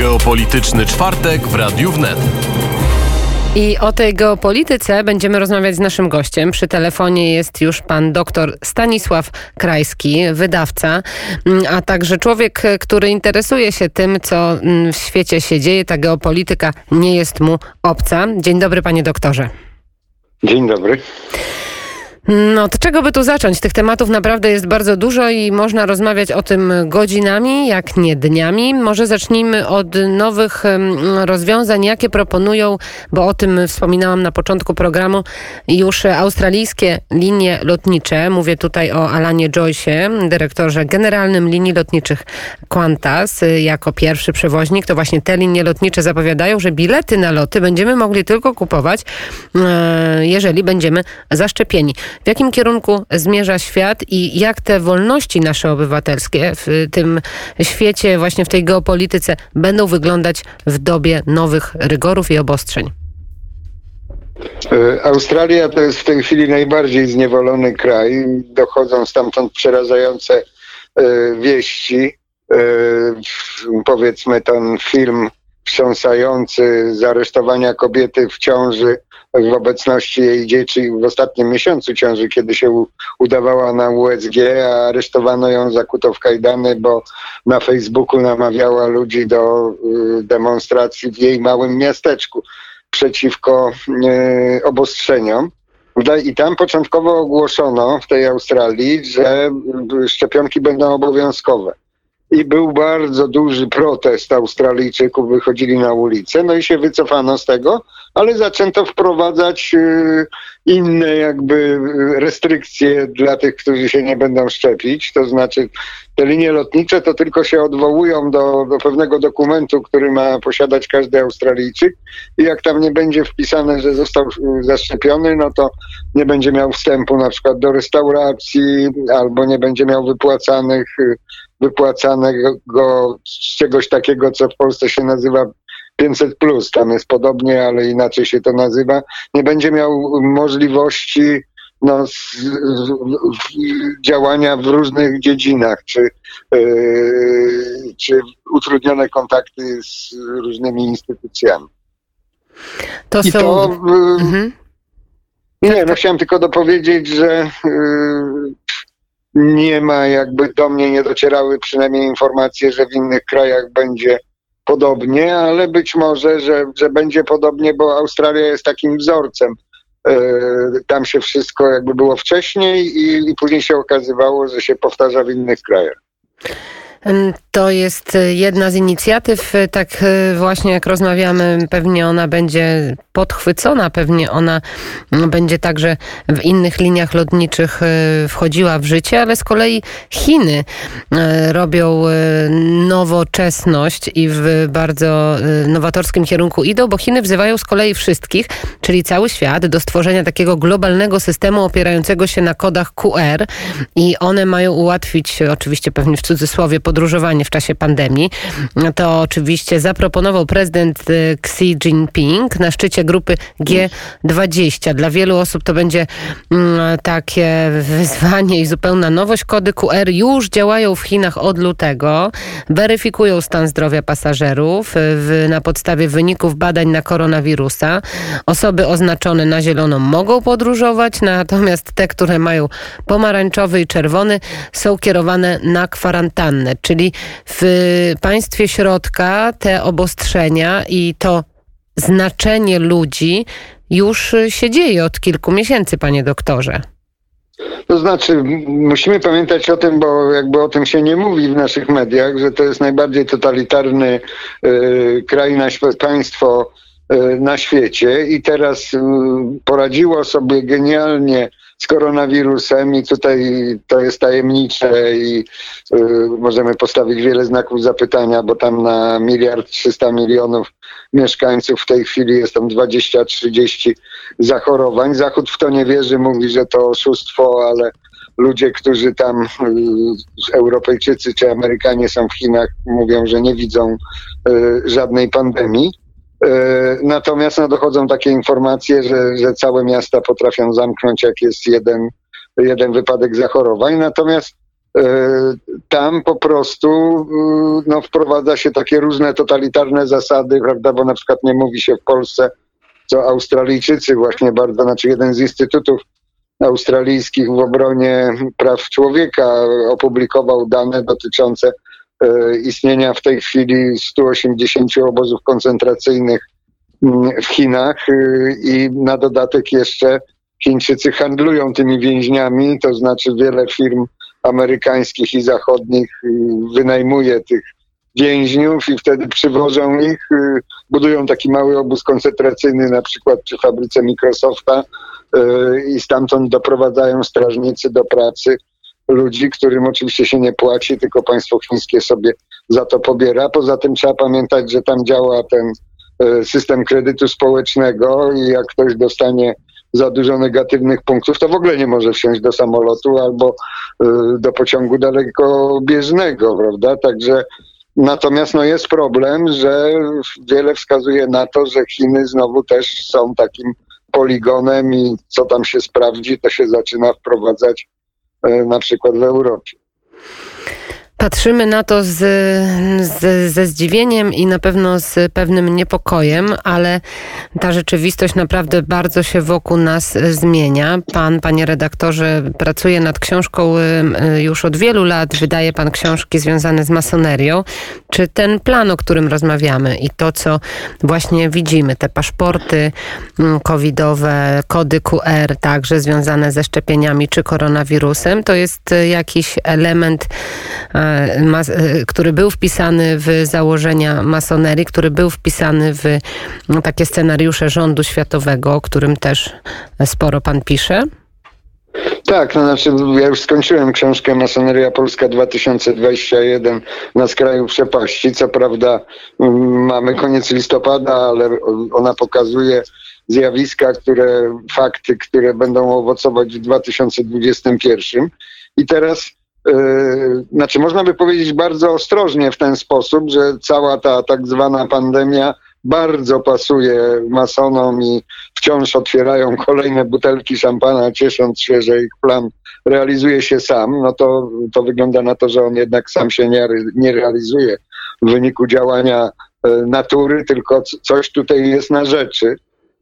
Geopolityczny czwartek w Radiu Wnet. I o tej geopolityce będziemy rozmawiać z naszym gościem. Przy telefonie jest już pan doktor Stanisław Krajski, wydawca, mm, a także człowiek, który interesuje się tym, co mm, w świecie się dzieje. Ta geopolityka nie jest mu obca. Dzień dobry, panie doktorze. Dzień dobry. No, od czego by tu zacząć? Tych tematów naprawdę jest bardzo dużo i można rozmawiać o tym godzinami, jak nie dniami. Może zacznijmy od nowych rozwiązań, jakie proponują, bo o tym wspominałam na początku programu, już australijskie linie lotnicze. Mówię tutaj o Alanie Joyce, dyrektorze generalnym linii lotniczych Qantas, jako pierwszy przewoźnik. To właśnie te linie lotnicze zapowiadają, że bilety na loty będziemy mogli tylko kupować, e, jeżeli będziemy zaszczepieni w jakim kierunku zmierza świat i jak te wolności nasze obywatelskie w tym świecie, właśnie w tej geopolityce będą wyglądać w dobie nowych rygorów i obostrzeń. E, Australia to jest w tej chwili najbardziej zniewolony kraj. Dochodzą stamtąd przerażające e, wieści. E, powiedzmy ten film wstrząsający z aresztowania kobiety w ciąży w obecności jej dzieci w ostatnim miesiącu ciąży, kiedy się udawała na USG, a aresztowano ją, zakuto w kajdany, bo na Facebooku namawiała ludzi do y, demonstracji w jej małym miasteczku przeciwko y, obostrzeniom. I tam początkowo ogłoszono w tej Australii, że y, szczepionki będą obowiązkowe i był bardzo duży protest Australijczyków, wychodzili na ulicę, no i się wycofano z tego, ale zaczęto wprowadzać y, inne jakby restrykcje dla tych, którzy się nie będą szczepić, to znaczy te linie lotnicze to tylko się odwołują do, do pewnego dokumentu, który ma posiadać każdy Australijczyk. I jak tam nie będzie wpisane, że został y, zaszczepiony, no to nie będzie miał wstępu na przykład do restauracji albo nie będzie miał wypłacanych y, wypłacanego czegoś takiego, co w Polsce się nazywa 500 plus, tam jest podobnie, ale inaczej się to nazywa, nie będzie miał możliwości no, z, z, działania w różnych dziedzinach, czy, yy, czy utrudnione kontakty z różnymi instytucjami. To I są... To, yy, mhm. Nie, no chciałem tylko dopowiedzieć, że yy, nie ma jakby do mnie nie docierały przynajmniej informacje, że w innych krajach będzie podobnie, ale być może, że, że będzie podobnie, bo Australia jest takim wzorcem. E, tam się wszystko jakby było wcześniej i, i później się okazywało, że się powtarza w innych krajach. To jest jedna z inicjatyw, tak e, właśnie jak rozmawiamy, pewnie ona będzie podchwycona, pewnie ona będzie także w innych liniach lotniczych e, wchodziła w życie, ale z kolei Chiny e, robią nowoczesność i w bardzo nowatorskim kierunku idą, bo Chiny wzywają z kolei wszystkich, czyli cały świat, do stworzenia takiego globalnego systemu opierającego się na kodach QR i one mają ułatwić, oczywiście pewnie w cudzysłowie, podróżowanie w czasie pandemii. To oczywiście zaproponował prezydent y, Xi Jinping na szczycie grupy G20. Dla wielu osób to będzie mm, takie wyzwanie i zupełna nowość. Kody QR już działają w Chinach od lutego. Weryfikują stan zdrowia pasażerów w, na podstawie wyników badań na koronawirusa. Osoby oznaczone na zielono mogą podróżować, natomiast te, które mają pomarańczowy i czerwony są kierowane na kwarantannę czyli w państwie środka te obostrzenia i to znaczenie ludzi już się dzieje od kilku miesięcy, panie doktorze. To znaczy, musimy pamiętać o tym, bo jakby o tym się nie mówi w naszych mediach, że to jest najbardziej totalitarny y, kraj, na, państwo y, na świecie i teraz y, poradziło sobie genialnie z koronawirusem i tutaj to jest tajemnicze i y, możemy postawić wiele znaków zapytania, bo tam na miliard 300 milionów mieszkańców w tej chwili jest tam 20-30 zachorowań. Zachód w to nie wierzy, mówi, że to oszustwo, ale ludzie, którzy tam, y, Europejczycy czy Amerykanie są w Chinach, mówią, że nie widzą y, żadnej pandemii. E, natomiast no, dochodzą takie informacje, że, że całe miasta potrafią zamknąć, jak jest jeden, jeden wypadek zachorowań. Natomiast tam po prostu no, wprowadza się takie różne totalitarne zasady, prawda, bo na przykład nie mówi się w Polsce, co Australijczycy właśnie bardzo, znaczy jeden z instytutów australijskich w obronie praw człowieka opublikował dane dotyczące e, istnienia w tej chwili 180 obozów koncentracyjnych mm, w Chinach e, i na dodatek jeszcze Chińczycy handlują tymi więźniami, to znaczy wiele firm amerykańskich i zachodnich e, wynajmuje tych więźniów i wtedy przywożą ich, budują taki mały obóz koncentracyjny na przykład przy fabryce Microsofta i stamtąd doprowadzają strażnicy do pracy ludzi, którym oczywiście się nie płaci, tylko państwo chińskie sobie za to pobiera. Poza tym trzeba pamiętać, że tam działa ten e, system kredytu społecznego i jak ktoś dostanie za dużo negatywnych punktów, to w ogóle nie może wsiąść do samolotu albo e, do pociągu dalekobieżnego, prawda? Także natomiast no, jest problem, że wiele wskazuje na to, że Chiny znowu też są takim poligonem i co tam się sprawdzi, to się zaczyna wprowadzać na przykład w Europie. Patrzymy na to z, z, ze zdziwieniem i na pewno z pewnym niepokojem, ale ta rzeczywistość naprawdę bardzo się wokół nas zmienia. Pan, panie redaktorze, pracuje nad książką y, już od wielu lat. Wydaje pan książki związane z masonerią. Czy ten plan, o którym rozmawiamy i to, co właśnie widzimy, te paszporty covidowe, kody QR, także związane ze szczepieniami czy koronawirusem, to jest jakiś element E, który był wpisany w założenia masonerii, który był wpisany w no, takie scenariusze rządu światowego, o którym też sporo pan pisze? Tak, no znaczy ja już skończyłem książkę Masoneria Polska 2021 na skraju przepaści. Co prawda mamy koniec listopada, ale ona pokazuje zjawiska, które, fakty, które będą owocować w 2021. I teraz E, znaczy można by powiedzieć bardzo ostrożnie w ten sposób, że cała ta tak zwana pandemia bardzo pasuje masonom i wciąż otwierają kolejne butelki szampana, ciesząc się, że ich plan realizuje się sam, no to, to wygląda na to, że on jednak sam się nie, nie realizuje w wyniku działania e, natury, tylko coś tutaj jest na rzeczy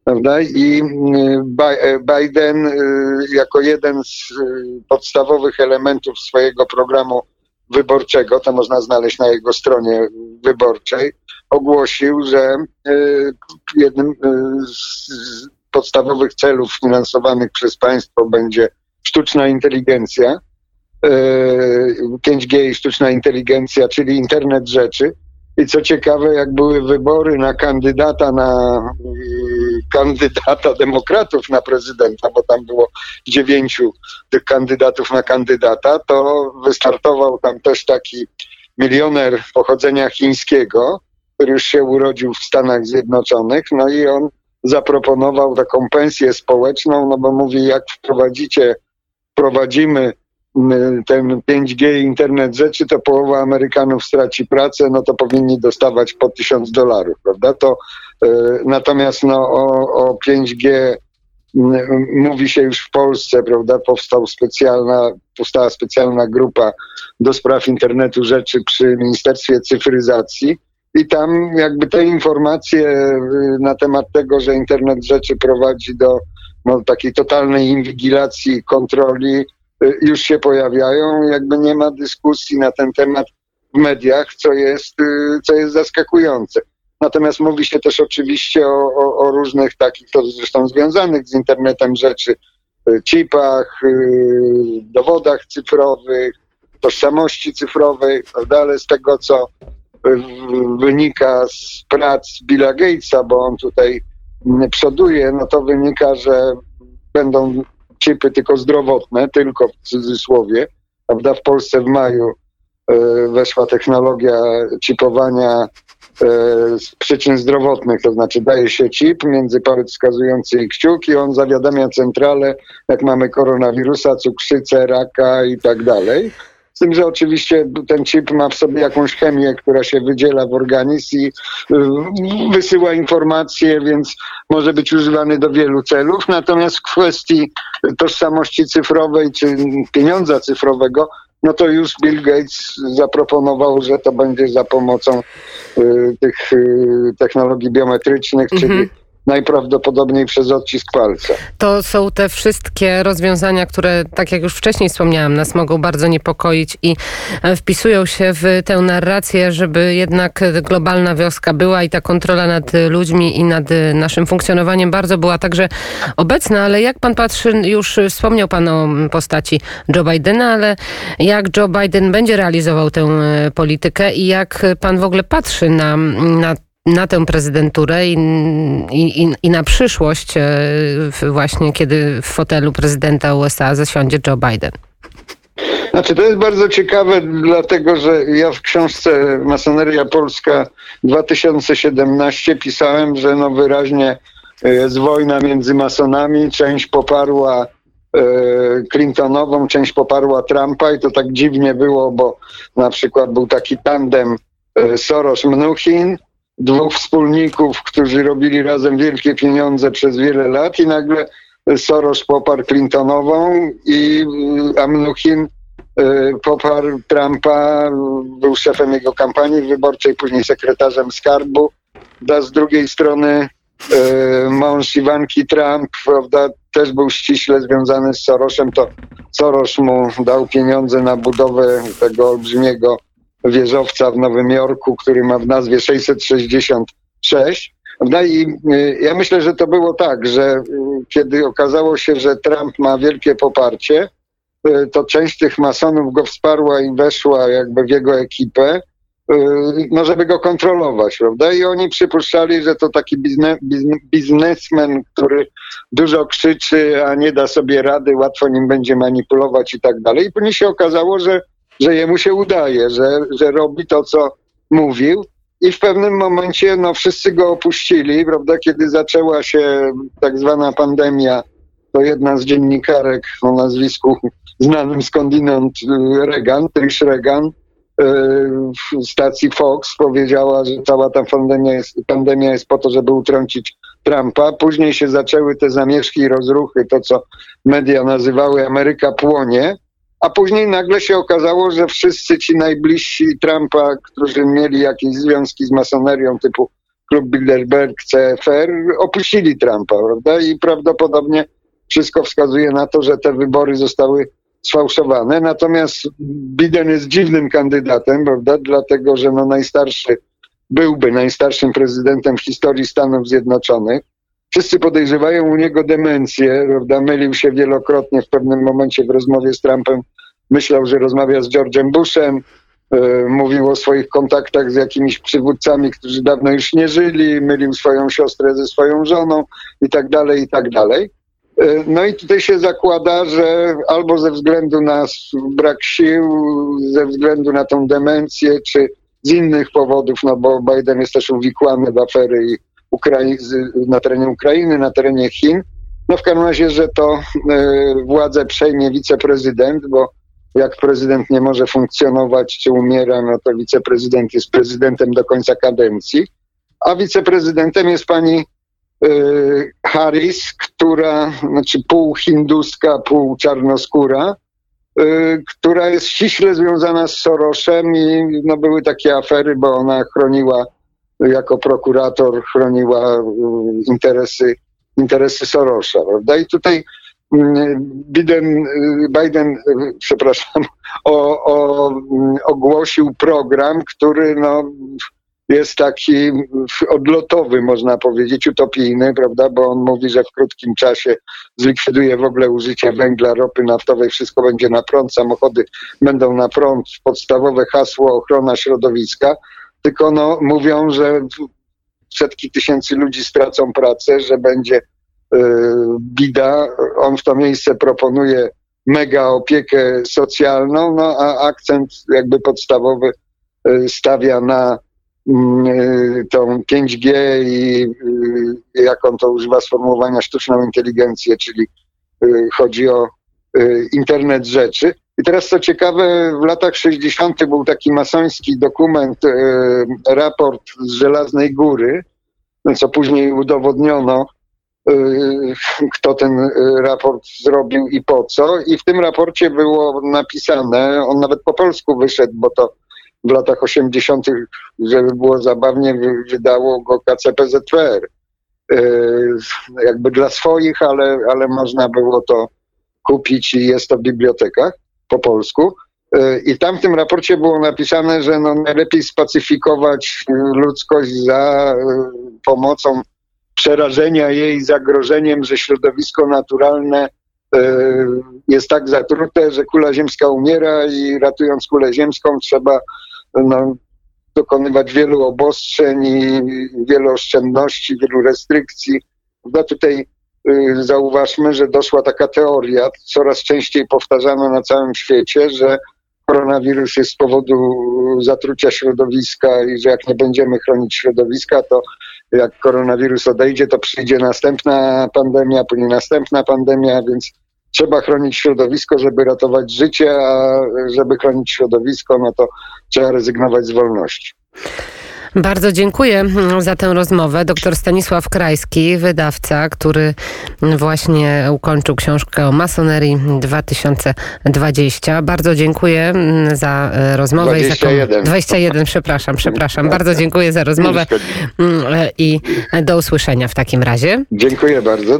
prawda? I y, e, Biden y, jako jeden z y, podstawowych elementów swojego programu wyborczego, to można znaleźć na jego stronie wyborczej, ogłosił, że jednym z podstawowych celów finansowanych przez państwo będzie sztuczna inteligencja, 5G i sztuczna inteligencja, czyli internet rzeczy. I co ciekawe, jak były wybory na kandydata na kandydata demokratów na prezydenta, bo tam było dziewięciu tych kandydatów na kandydata, to wystartował tam też taki milioner pochodzenia chińskiego, który już się urodził w Stanach Zjednoczonych, no i on zaproponował taką pensję społeczną, no bo mówi, jak wprowadzicie, wprowadzimy ten 5G internet rzeczy, to połowa Amerykanów straci pracę, no to powinni dostawać po tysiąc dolarów, prawda? To e, natomiast no, o, o 5G mówi się już w Polsce, prawda? Powstał specjalna, powstała specjalna grupa do spraw internetu rzeczy przy Ministerstwie Cyfryzacji. I tam jakby te informacje e, na temat tego, że internet rzeczy prowadzi do no, takiej totalnej inwigilacji, kontroli, już się pojawiają. Jakby nie ma dyskusji na ten temat w mediach, co jest, y, co jest zaskakujące. Natomiast mówi się też oczywiście o, o, o różnych takich, to zresztą związanych z internetem rzeczy, y, chipach, dowodach cyfrowych, tożsamości cyfrowej, prawda? ale z tego, co wynika z prac Billa Gatesa, bo on tutaj przoduje, no to wynika, że będą chipy tylko zdrowotne, tylko w cudzysłowie, prawda? W Polsce w maju e, weszła technologia chipowania e, z przyczyn zdrowotnych, to znaczy daje się chip między palec wskazujący i kciuk i on zawiadamia centralę, jak mamy koronawirusa, cukrzycę, raka i tak dalej. Z tym, że oczywiście ten chip ma w sobie jakąś chemię, która się wydziela w organizm i y, wysyła informacje, więc może być używany do wielu celów. Natomiast w kwestii tożsamości cyfrowej czy pieniądza cyfrowego no to już Bill Gates zaproponował, że to będzie za pomocą y, tych y, technologii biometrycznych, mhm. czyli najprawdopodobniej przez odcisk palca. To są te wszystkie rozwiązania, które, tak jak już wcześniej wspomniałam, nas mogą bardzo niepokoić i e, wpisują się w tę narrację, żeby jednak globalna wioska była i ta kontrola nad ludźmi i nad naszym funkcjonowaniem bardzo była także obecna, ale jak pan patrzy, już wspomniał pan o postaci Joe Bidena, ale jak Joe Biden będzie realizował tę e, politykę i jak pan w ogóle patrzy na, na na tę prezydenturę i, i, i, na przyszłość e, właśnie, kiedy w fotelu prezydenta USA zasiądzie Joe Biden? Znaczy, to jest bardzo ciekawe, dlatego że ja w książce Masoneria Polska 2017 pisałem, że no wyraźnie jest wojna między masonami. Część poparła e, Clintonową, część poparła Trumpa i to tak dziwnie było, bo na przykład był taki tandem e, Soros-Mnuchin, dwóch wspólników, którzy robili razem wielkie pieniądze przez wiele lat i nagle Soros poparł Clintonową i Amnuchin y, poparł Trumpa, był szefem jego kampanii wyborczej, później sekretarzem skarbu. Da z drugiej strony y, mąż Iwanki Trump, prawda, też był ściśle związany z Sorosem, to Soros mu dał pieniądze na budowę tego olbrzymiego wieżowca w Nowym Jorku, który ma w nazwie 666. No i y, ja myślę, że to było tak, że y, kiedy okazało się, że Trump ma wielkie poparcie, y, to część tych masonów go wsparła i weszła jakby w jego ekipę, no żeby go kontrolować, prawda? I oni przypuszczali, że to taki bizne, biznesmen, który dużo krzyczy, a nie da sobie rady, łatwo nim będzie manipulować i tak dalej. I później się okazało, że że jemu się udaje, że, że robi to, co mówił. I w pewnym momencie no, wszyscy go opuścili, prawda? Kiedy zaczęła się tak zwana pandemia, to jedna z dziennikarek o nazwisku znanym skądinąd y, Reagan, Trish Reagan, y, w stacji Fox powiedziała, że cała ta pandemia jest, pandemia jest po to, żeby utrącić Trumpa. Później się zaczęły te zamieszki i rozruchy, to co media nazywały Ameryka płonie a później nagle się okazało, że wszyscy ci najbliżsi Trumpa, którzy mieli jakieś związki z masonerią typu Klub Bilderberg, CFR, opuścili Trumpa, prawda? I prawdopodobnie wszystko wskazuje na to, że te wybory zostały sfałszowane. Natomiast Biden jest dziwnym kandydatem, prawda? Dlatego, że no najstarszy byłby najstarszym prezydentem w historii Stanów Zjednoczonych. Wszyscy podejrzewają u niego demencję, prawda? Mylił się wielokrotnie w pewnym momencie w rozmowie z Trumpem. Myślał, że rozmawia z George'em Bushem. E, mówił o swoich kontaktach z jakimiś przywódcami, którzy dawno już nie żyli. Mylił swoją siostrę ze swoją żoną i tak dalej, i tak dalej. E, no i tutaj się zakłada, że albo ze względu na brak sił, ze względu na tą demencję, czy z innych powodów, no bo Biden jest też uwikłany w afery i Ukrai na terenie Ukrainy, na terenie Chin. No w każdym razie, że to e, władzę przejmie wiceprezydent, bo jak prezydent nie może funkcjonować czy umiera, no to wiceprezydent jest prezydentem do końca kadencji, a wiceprezydentem jest pani e, Harris, która, znaczy pół hinduska, pół czarnoskóra, e, która jest ściśle związana z Sorosem i no, były takie afery, bo ona chroniła jako prokurator chroniła y, interesy, interesy Sorosza, prawda? I tutaj mm, Biden, y, Biden y, przepraszam, o, o, mm, ogłosił program, który no, jest taki odlotowy, można powiedzieć, utopijny, prawda? Bo on mówi, że w krótkim czasie zlikwiduje w ogóle użycie węgla, ropy naftowej, wszystko będzie na prąd, samochody będą na prąd, podstawowe hasło ochrona środowiska tylko no, mówią, że setki tysięcy ludzi stracą pracę, że będzie y, bida. On w to miejsce proponuje mega opiekę socjalną, no a akcent jakby podstawowy y, stawia na y, tą 5G i jak on to używa sformułowania sztuczną inteligencję, czyli chodzi o internet rzeczy. I teraz co ciekawe, w latach 60. był taki masoński dokument, e, raport z Żelaznej Góry, co później udowodniono, y, kto ten y, raport zrobił i po co. I w tym raporcie było napisane, on nawet po polsku wyszedł, bo to w latach 80., żeby było zabawnie, wy- wydało go KCPZPR. Jakby dla swoich, ale, ale można było to kupić i jest to w bibliotekach po polsku. Y, I tam w tym raporcie było napisane, że no najlepiej spacyfikować y, ludzkość za y, pomocą przerażenia jej zagrożeniem, że środowisko naturalne jest tak zatrute, że kula ziemska umiera i ratując kulę ziemską trzeba no, dokonywać wielu obostrzeń i wielu oszczędności, wielu restrykcji. No tutaj zauważmy, że doszła taka teoria, coraz częściej powtarzana na całym świecie, że koronawirus jest z powodu zatrucia środowiska i że jak nie będziemy chronić środowiska, to jak koronawirus odejdzie, to przyjdzie następna pandemia, później następna pandemia, więc trzeba chronić środowisko, żeby ratować życie, a żeby chronić środowisko, no to trzeba rezygnować z wolności. Bardzo dziękuję mm, za tę rozmowę. Doktor Stanisław Krajski, wydawca, który właśnie ukończył książkę o masonerii 2020. Bardzo dziękuję mm, za e, rozmowę. I za kom- 21. 21, przepraszam, przepraszam. Bardzo dziękuję za rozmowę mm, e, i do usłyszenia w takim razie. Dziękuję bardzo.